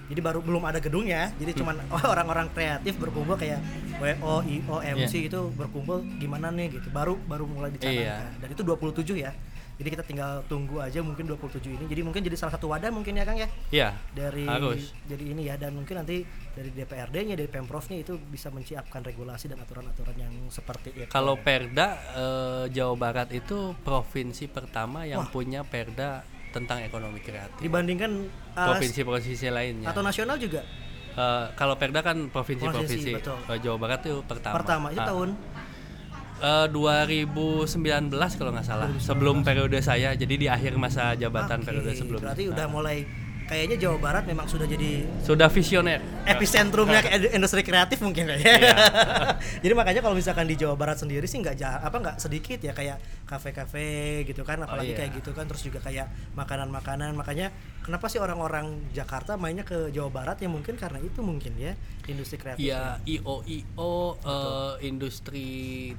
Jadi baru belum ada gedungnya, jadi Hmm. cuman orang-orang kreatif berkumpul kayak WO, IO, MC Iya. itu berkumpul gimana nih gitu. Baru baru mulai dicanangkan. Iya. Dan itu 27 ya. Jadi kita tinggal tunggu aja mungkin 27 ini. Jadi mungkin jadi salah satu wadah mungkin ya Kang ya Iya, dari harus. jadi ini ya dan mungkin nanti dari DPRD-nya dari Pemprovnya itu bisa menciapkan regulasi dan aturan-aturan yang seperti itu. Kalau Perda eh, Jawa Barat itu provinsi pertama yang Wah. punya Perda tentang ekonomi kreatif. dibandingkan uh, Provinsi-provinsi lainnya. atau nasional juga Eh, kalau Perda kan provinsi-provinsi. Provinsi, betul. Eh, Jawa Barat itu pertama. pertama itu Ah. tahun Eh, 2019 kalau nggak salah sebelum periode saya jadi di akhir masa jabatan Oke, periode sebelumnya berarti udah Ah. mulai kayaknya Jawa Barat memang sudah jadi Sudah visioner. epicentrumnya ed- industri kreatif mungkin ya. Iya. Jadi makanya kalau misalkan di Jawa Barat sendiri sih nggak apa nggak sedikit ya kayak kafe-kafe gitu kan apalagi iya. kayak gitu kan terus juga kayak makanan-makanan makanya kenapa sih orang-orang Jakarta mainnya ke Jawa Barat ya mungkin karena itu mungkin ya industri kreatif. Ya IO IO eh, industri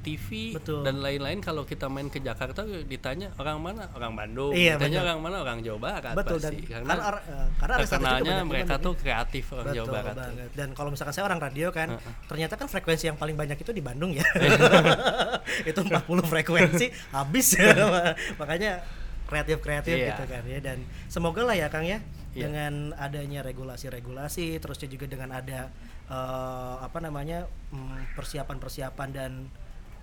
TV Betul. dan lain-lain kalau kita main ke Jakarta ditanya orang mana orang Bandung Iya, ditanya betul. orang mana orang Jawa Barat Betul dan pasti karena karena ar- karena artis-artis juga terkenalnya banyak mereka tuh kreatif orang Betul Jawa Barat banget. Dan kalau misalkan saya orang radio kan, ternyata kan frekuensi yang paling banyak itu di Bandung ya. itu 40 frekuensi habis ya. Makanya kreatif-kreatif Iya. gitu kan ya dan semoga lah ya Kang ya Iya. dengan adanya regulasi-regulasi terus juga dengan ada eh, apa namanya mm, persiapan-persiapan dan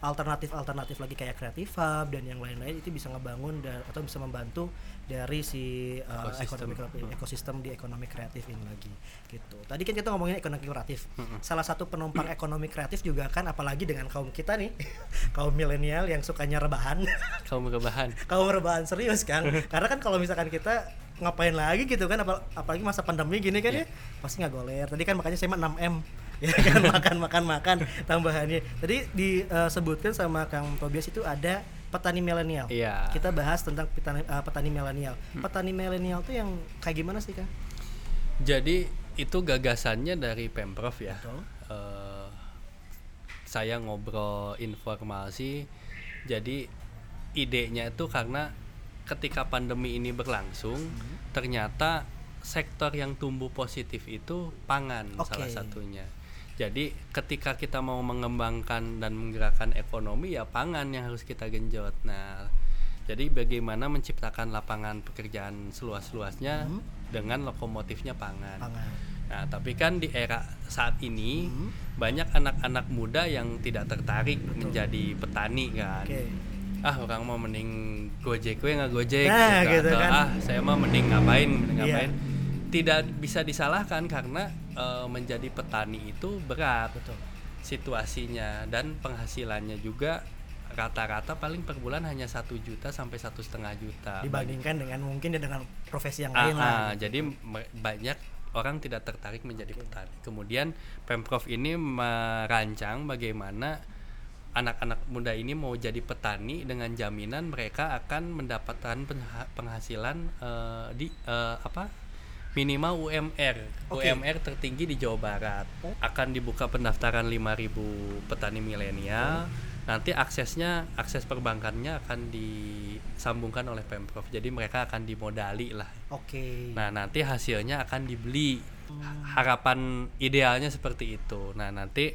alternatif-alternatif lagi kayak Creative Hub dan yang lain-lain itu bisa ngebangun dan atau bisa membantu dari si uh, Ekosistem. ekonomi kreatif, ekosistem di ekonomi kreatif ini lagi gitu. Tadi kan kita ngomongin ekonomi kreatif. Salah satu penumpang ekonomi kreatif juga kan apalagi dengan kaum kita nih, kaum milenial yang sukanya rebahan. kaum rebahan kaum rebahan serius kan. Karena kan kalau misalkan kita ngapain lagi gitu kan apal- apalagi masa pandemi gini kan ya pasti nggak goler tadi kan makanya saya mah 6 m ya kan makan makan makan tambahannya tadi disebutkan sama Kang Tobias itu ada petani milenial Iya. kita bahas tentang petani, eh, petani milenial petani milenial tuh yang kayak gimana sih Kang jadi itu gagasannya dari pemprov ya Betul. Eh, saya ngobrol informasi jadi idenya itu karena ketika pandemi ini berlangsung Hmm. ternyata sektor yang tumbuh positif itu pangan Oke. salah satunya jadi ketika kita mau mengembangkan dan menggerakkan ekonomi ya pangan yang harus kita genjot nah jadi bagaimana menciptakan lapangan pekerjaan seluas-luasnya dengan lokomotifnya pangan pangan Nah, tapi kan di era saat ini Hmm. banyak anak-anak muda yang tidak tertarik menjadi petani kan. oke Ah, orang mau mending gojek gue nggak gojek Nah, gitu Atau, kan. ah, saya mah mending ngapain, mending Iya. ngapain. Tidak bisa disalahkan karena eh, menjadi petani itu berat betul situasinya dan penghasilannya juga rata-rata paling per bulan hanya satu juta sampai satu setengah juta. dibandingkan dengan mungkin ya dengan profesi yang Ah, lain lah ah, jadi me- banyak orang tidak tertarik menjadi petani. Kemudian pemprov ini merancang bagaimana anak-anak muda ini mau jadi petani dengan jaminan mereka akan mendapatkan penghasilan eh, di eh, apa minimal UMR Oke. UMR tertinggi di Jawa Barat akan dibuka pendaftaran 5.000 petani milenial nanti aksesnya akses perbankannya akan disambungkan oleh pemprov jadi mereka akan dimodali lah oke Nah, nanti hasilnya akan dibeli. Harapan idealnya seperti itu. Nah, nanti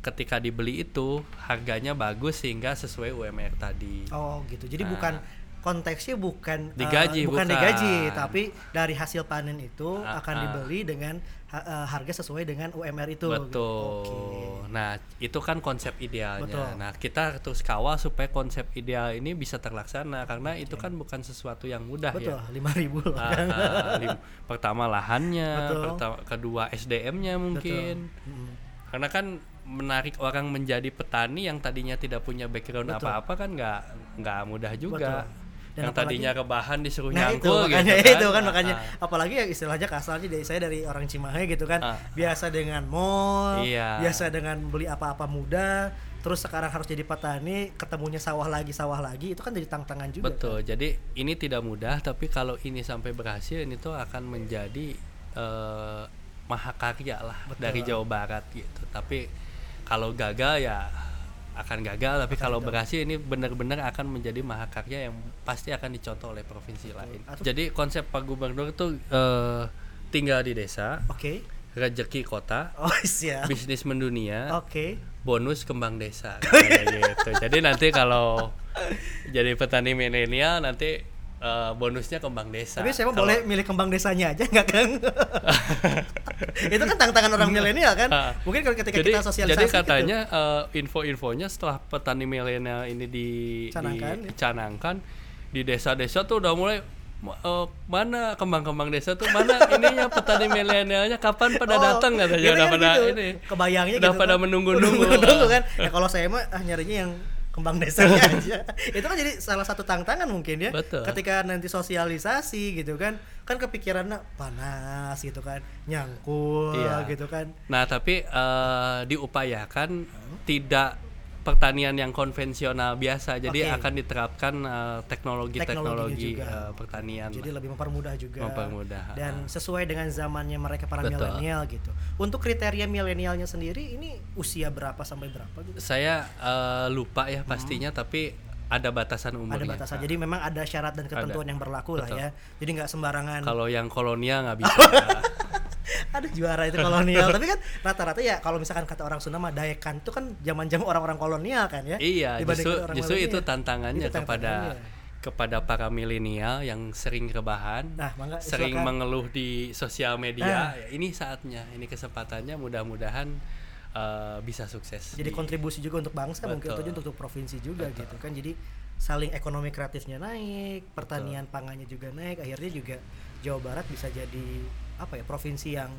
ketika dibeli itu harganya bagus sehingga sesuai UMR tadi. Oh gitu. Jadi Nah. bukan konteksnya bukan eh, Digaji, bukan, bukan. digaji, tapi dari hasil panen itu Ah, akan ah. dibeli dengan eh, harga sesuai dengan UMR itu. gitu. Betul. Oke. Nah, itu kan konsep idealnya. Betul. Nah, kita terus kawal supaya konsep ideal ini bisa terlaksana karena itu kan bukan sesuatu yang mudah Betul, ya. lima ribu loh. Ah, ah, lim- pertama lahannya, Betul. pertama kedua SDM-nya mungkin. Mm. karena kan menarik orang menjadi petani yang tadinya tidak punya background Betul. apa-apa kan nggak nggak mudah juga Betul. Dan yang apalagi- tadinya rebahan disuruh Nah itu nyangkul makanya gitu itu kan Ah, makanya ah. apalagi ya istilahnya kasarnya dari saya dari orang Cimahi gitu kan Ah. biasa dengan mall, Iya. biasa dengan beli apa-apa mudah, terus sekarang harus jadi petani, ketemunya sawah lagi sawah lagi itu kan jadi tantangan juga. betul jadi ini tidak mudah tapi kalau ini sampai berhasil ini tuh akan menjadi eh, mahakarya lah Betul. dari Jawa Barat gitu tapi kalau gagal ya akan gagal tapi kalau berhasil ini benar-benar akan menjadi mahakarya yang pasti akan dicontoh oleh provinsi lain Atau- jadi konsep Pak Gubernur itu eh, tinggal di desa Oke. rezeki kota Oh siap. bisnis mendunia Oke. bonus kembang desa gitu jadi nanti kalau jadi petani milenial nanti eh, bonusnya kembang desa Tapi saya Kalau- boleh milih kembang desanya aja nggak Kang? itu kan tantangan orang milenial kan. Ah. Mungkin kalau ketika jadi, kita sosialisasi jadi gitu. katanya eh, info-infonya setelah petani milenial ini di, Canangkan, di- ya. dicanangkan di desa-desa tuh udah mulai "Ma- eh, mana kembang-kembang desa tuh mana ininya petani milenialnya kapan pada Oh, datang katanya kita udah kan pada gitu. ini Kebayangnya udah gitu pada kan. menunggu-nunggu Menunggu-nunggu kan. Ya kalau saya mah ah nyarinya yang kembang desanya aja. Itu kan jadi salah satu tantangan mungkin ya. Betul. Ketika nanti sosialisasi gitu kan, kan kepikirannya panas gitu kan, nyangkul Iya. gitu kan. Nah, tapi eh, diupayakan tidak pertanian yang konvensional biasa. Jadi Oke. akan diterapkan eh, teknologi-teknologi eh, pertanian. Jadi lah. lebih mempermudah juga. Mempermudah, Dan sesuai dengan zamannya mereka para milenial gitu. Untuk kriteria milenialnya sendiri ini usia berapa sampai berapa gitu? Saya eh, lupa ya pastinya, tapi ada batasan Hmm. Ada batasan. Nah, Jadi memang ada syarat dan ketentuan yang berlaku lah Betul. ya. Jadi nggak sembarangan. Kalau yang kolonial nggak bisa. ada juara itu kolonial. Tapi kan rata-rata ya kalau misalkan kata orang Sunda mah daekan itu kan zaman-zaman orang-orang kolonial kan ya. iya, justru orang justru itu tantangannya Itu kepada tantangannya. kepada para milenial yang sering rebahan, Nah, mangga sering silakan. mengeluh di sosial Nah. media. Ya, ini saatnya, ini kesempatannya. Mudah-mudahan eh, bisa sukses. Jadi di- kontribusi juga untuk bangsa mungkin Betul. atau untuk, untuk provinsi juga gitu kan. Jadi saling ekonomi kreatifnya naik, pertanian pangannya juga naik, akhirnya juga Jawa Barat bisa jadi apa ya provinsi yang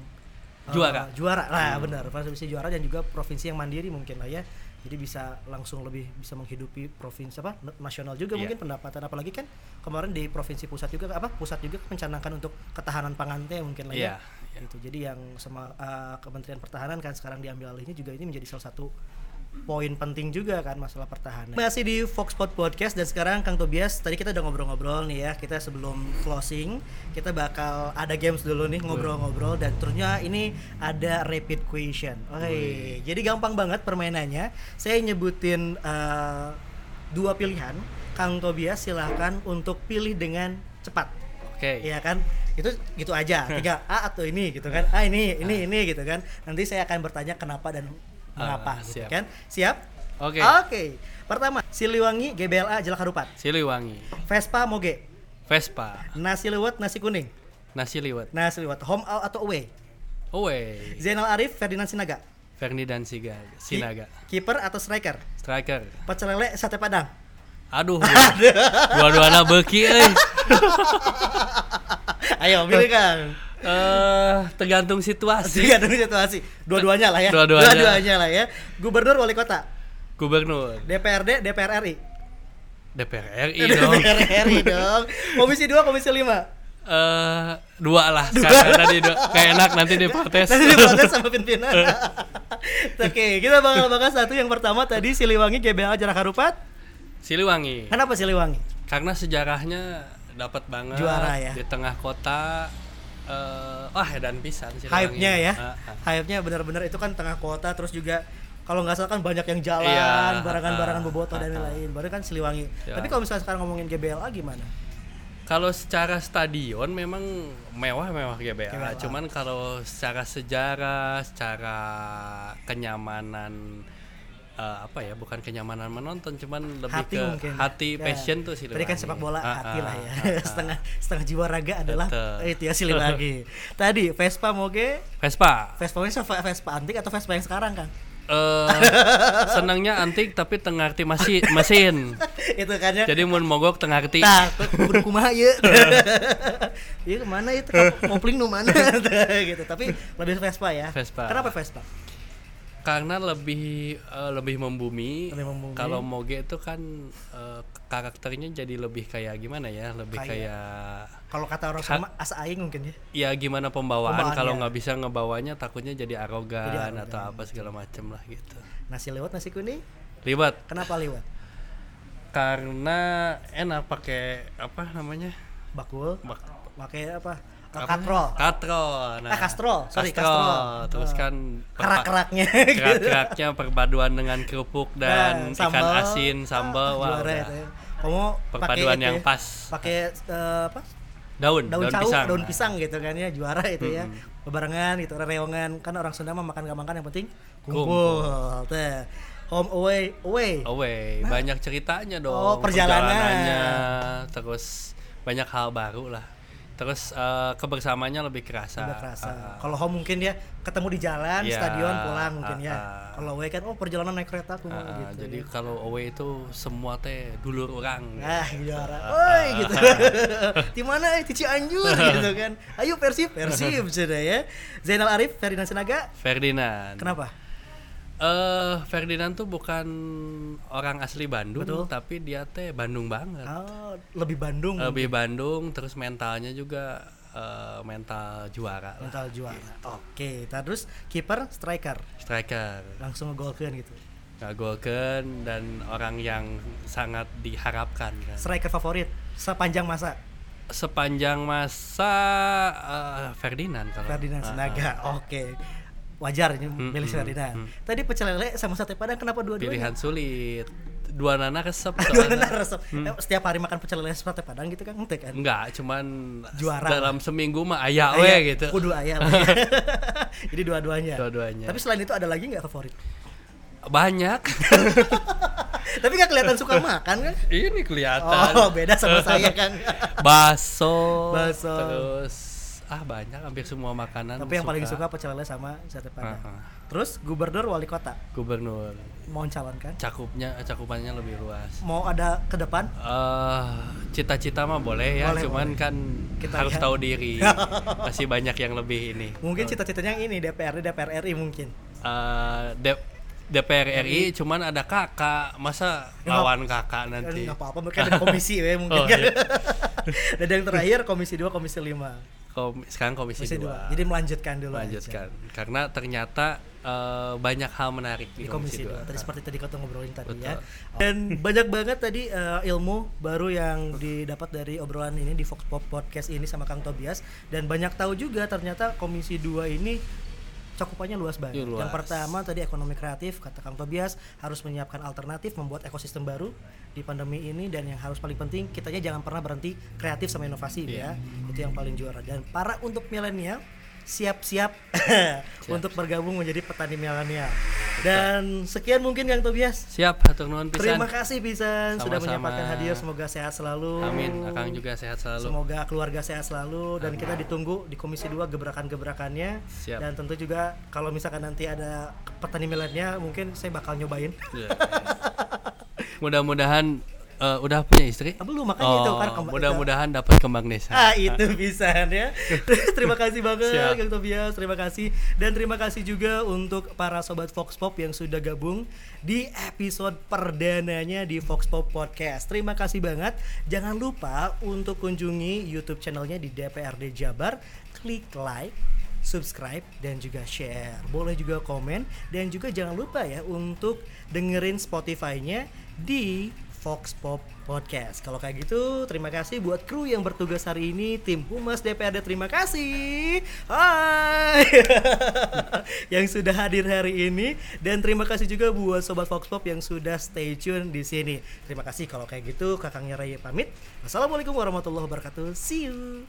eh, Juara. juara. Lah benar provinsi juara dan juga provinsi yang mandiri mungkin lah ya. Jadi bisa langsung lebih bisa menghidupi provinsi apa na- nasional juga Iya. mungkin pendapatan. Apalagi kan kemarin di provinsi pusat juga apa pusat juga mencanangkan untuk ketahanan pangan teh mungkin lah ya. Iya, itu jadi yang sama uh, Kementerian Pertahanan kan sekarang diambil alihnya juga ini menjadi salah satu poin penting juga kan masalah pertahanan. Masih di Foxpot Podcast dan sekarang Kang Tobias tadi kita udah ngobrol-ngobrol nih ya. Kita sebelum closing kita bakal ada games dulu nih ngobrol-ngobrol dan terusnya ini ada rapid question. Oke, jadi gampang banget permainannya. Saya nyebutin uh, dua pilihan. Kang Tobias silahkan untuk pilih dengan cepat. Oke. Iya kan? Itu gitu aja. Tiga A atau ini gitu kan. Ah ini, ini, ini gitu kan. Nanti saya akan bertanya kenapa dan mengapa Ah, gitu siap. kan. Siap? Oke. Oke. Pertama, Siliwangi GBLA Jalak Harupat. Siliwangi, Vespa Moge. Vespa, Nasi liwet nasi kuning. nasi liwet, Nasi liwet home out atau away. Away, Zainal Arif Ferdinand Sinaga. Siga, Ki- Sinaga, Kiper atau striker. striker. Pecel lele sate padang. Aduh, dua-duana beki euy. Ayo pilih Kang. Eh, tergantung situasi. Dulu situasi. Dua-duanya lah ya. Dua-duanya. Dua-duanya lah ya. Gubernur wali kota. Gubernur, DPRD DPR RI. DPR RI dong. DPR RI dong. Komisi 2, Komisi 5. Eh, dua lah sekarang tadi dua. Kayak enak nanti diprotes. Nanti diprotes sama pimpinan. Oke, kita bakal bahas satu yang pertama tadi Siliwangi GBA Jarak Harupat. Siliwangi. Kenapa Siliwangi? Karena sejarahnya dapat banget Juara ya. di tengah kota. Eh, wah dan pisan Siliwangi. Hype-nya ya. Ah, ah. Hype-nya benar-benar itu kan tengah kota terus juga kalau nggak salah kan banyak yang jalan, Iya, barangan-barangan ah, bobotoh dan ah, ah. lain-lain. Baru kan Siliwangi. Ya. Tapi kalau misalnya sekarang ngomongin GBLA gimana? Kalau secara stadion memang mewah-mewah GBA. GBLA. Cuman kalau secara sejarah, secara kenyamanan eh, apa ya? Bukan kenyamanan menonton, cuman lebih hati ke mungkin. hati Ya. passion tuh Tadi kan sepak bola Ah, hati ah, lah ya. ah, ah. setengah setengah jiwa raga adalah Betul. itu ya Siliwangi. Tadi Vespa Moge, Vespa. Vespa ini Vespa, Vespa antik atau Vespa yang sekarang kan? eh senangnya antik tapi tengarti masih mesin. itu kan ya. Jadi mun mogok tengarti. Nah, kudu kumaha ieu. Iya ke mana itu kopling nu mana gitu. Tapi lebih Vespa ya. Vespa. Kenapa Vespa? Karena lebih eh, lebih membumi. Lebih membumi. Kalau moge itu kan eh, karakternya jadi lebih kayak gimana ya? Lebih Kayak- kayak Kalau kata orang sama asa aing mungkin ya. ya gimana pembawaan kalau nggak bisa ngebawanya takutnya jadi arogan, Jadi arogan, atau apa segala macem lah gitu Nasi lewat nasi kuning. ribet Kenapa lewat? karena enak pakai apa namanya Bakul. Bak- Pakai apa? Katrol. katrol nah Ah, kastrol. Sorry, kastrol. kastrol. terus kan Kerak-keraknya. kerak-keraknya perpaduan dengan kerupuk dan Nah, ikan sambal. asin sambal Ah, wah juara ya. Kamu perpaduan yang ya, pas Pakai eh, apa? daun daun, daun, cau, pisang daun pisang gitu kan ya juara itu ya Mm-mm. bebarengan gitu reongan kan orang Sunda mah makan gak makan yang penting kumpul, Kumpul. Teh. home away away away banyak ceritanya dong Oh, perjalanan. perjalanannya terus banyak hal baru lah terus eh, kebersamaannya lebih kerasa Udah kerasa. Ah, Kalau home mungkin dia ketemu di jalan, Iya, stadion pulang mungkin ah, ya. ah. Kalau away kan oh perjalanan naik kereta tuh ah, gitu. jadi ya. kalau away itu semua teh dulur orang Ah, juara. Ah, Oi gitu. Di mana eh di Cianjur gitu kan. Ayo Persib, Persib sudah ya. Zainal Arif, Ferdinand Sinaga. Ferdinand Kenapa? Eh Ferdinand tuh bukan orang asli Bandung, Betul. tapi dia teh Bandung banget. Oh, lebih Bandung. Lebih Bandung, terus mentalnya juga eh, mental juara lah. mental juara. Oke, terus kiper striker Striker, langsung ngegolkeun gitu. ngagolkan dan orang yang sangat diharapkan kan. Striker favorit sepanjang masa Sepanjang masa eh, Ferdinand kalau Ferdinand Ah, Sinaga. Oke. Wajar ini Hmm, milih hmm, hmm. Tadi pecel lele sama sate padang kenapa dua-duanya? pilihan sulit. Dua nana resep Dua soalnya. resep. Eh, Setiap hari makan pecel lele sate padang gitu kan? Ente kan? Enggak, cuman Juara. dalam seminggu mah aya Ayah, we gitu. Kudu ayah lah ya. Jadi dua-duanya. Dua-duanya. Tapi selain itu ada lagi nggak favorit? Banyak. Tapi nggak kelihatan suka makan kan? Ini kelihatan. Oh, beda sama saya kan. Baso. Baso. Terus ah banyak hampir semua makanan. Tapi yang paling suka pecel lele sama sate padang. Ah. Terus gubernur wali kota gubernur. mau calonkan? Cakupnya cakupannya lebih luas. Mau ada ke depan? eh cita-cita mah boleh ya, Boleh, cuman boleh. kan Kita harus lihat. tahu diri. Masih banyak yang lebih ini. Mungkin cita-citanya yang ini DPRD DPR RI mungkin. D- DPR RI cuman ada kakak, masa Ya, lawan kakak nanti? nggak apa-apa mereka ada komisi ya mungkin Oh, kan. iya. Dan yang terakhir komisi 2 komisi 5. Kom- sekarang komisi, Komisi 2. dua. Jadi melanjutkan dulu Lanjutkan. aja. Karena ternyata eh, banyak hal menarik di, di komisi 2 dua. tadi seperti tadi kita ngobrolin tadi Betul. ya dan banyak banget tadi eh, ilmu baru yang didapat dari obrolan ini di Fox Pop Podcast ini sama Kang Tobias dan banyak tahu juga ternyata komisi 2 ini cakupannya luas banget. Iya, luas. Yang pertama tadi ekonomi kreatif kata Kang Tobias harus menyiapkan alternatif membuat ekosistem baru di pandemi ini dan yang harus paling penting kitanya jangan pernah berhenti kreatif sama inovasi Iya. ya. Itu yang paling juara dan para untuk milenial siap-siap untuk bergabung menjadi petani milenial. Dan sekian mungkin Kang Tobias. Siap, hatur nuhun pisan. Terima kasih Pisan sudah menyempatkan hadir. Semoga sehat selalu. Amin, Akang juga sehat selalu. Semoga keluarga sehat selalu dan kita ditunggu di Komisi 2 gebrakan-gebrakannya. Siap. Dan tentu juga kalau misalkan nanti ada petani milenial mungkin saya bakal nyobain. Iya. Mudah-mudahan eh, udah punya istri. Ah, belum, makanya itu kan Oh, kembang- mudah-mudahan dapat kembang desa. Ah itu bisa ya. terima kasih banget Siap. Kang Tobias, terima kasih dan terima kasih juga untuk para sobat Fox Pop yang sudah gabung di episode perdananya di Fox Pop Podcast. Terima kasih banget. Jangan lupa untuk kunjungi YouTube channelnya di DPRD Jabar, klik like subscribe dan juga share. Boleh juga komen dan juga jangan lupa ya untuk dengerin Spotify-nya di Fox Pop Podcast. Kalau kayak gitu, terima kasih buat kru yang bertugas hari ini, tim Humas DPRD terima kasih. Hai. yang sudah hadir hari ini dan terima kasih juga buat sobat Fox Pop yang sudah stay tune di sini. Terima kasih kalau kayak gitu, Kakangnya Raya pamit. Wassalamualaikum warahmatullahi wabarakatuh. See you.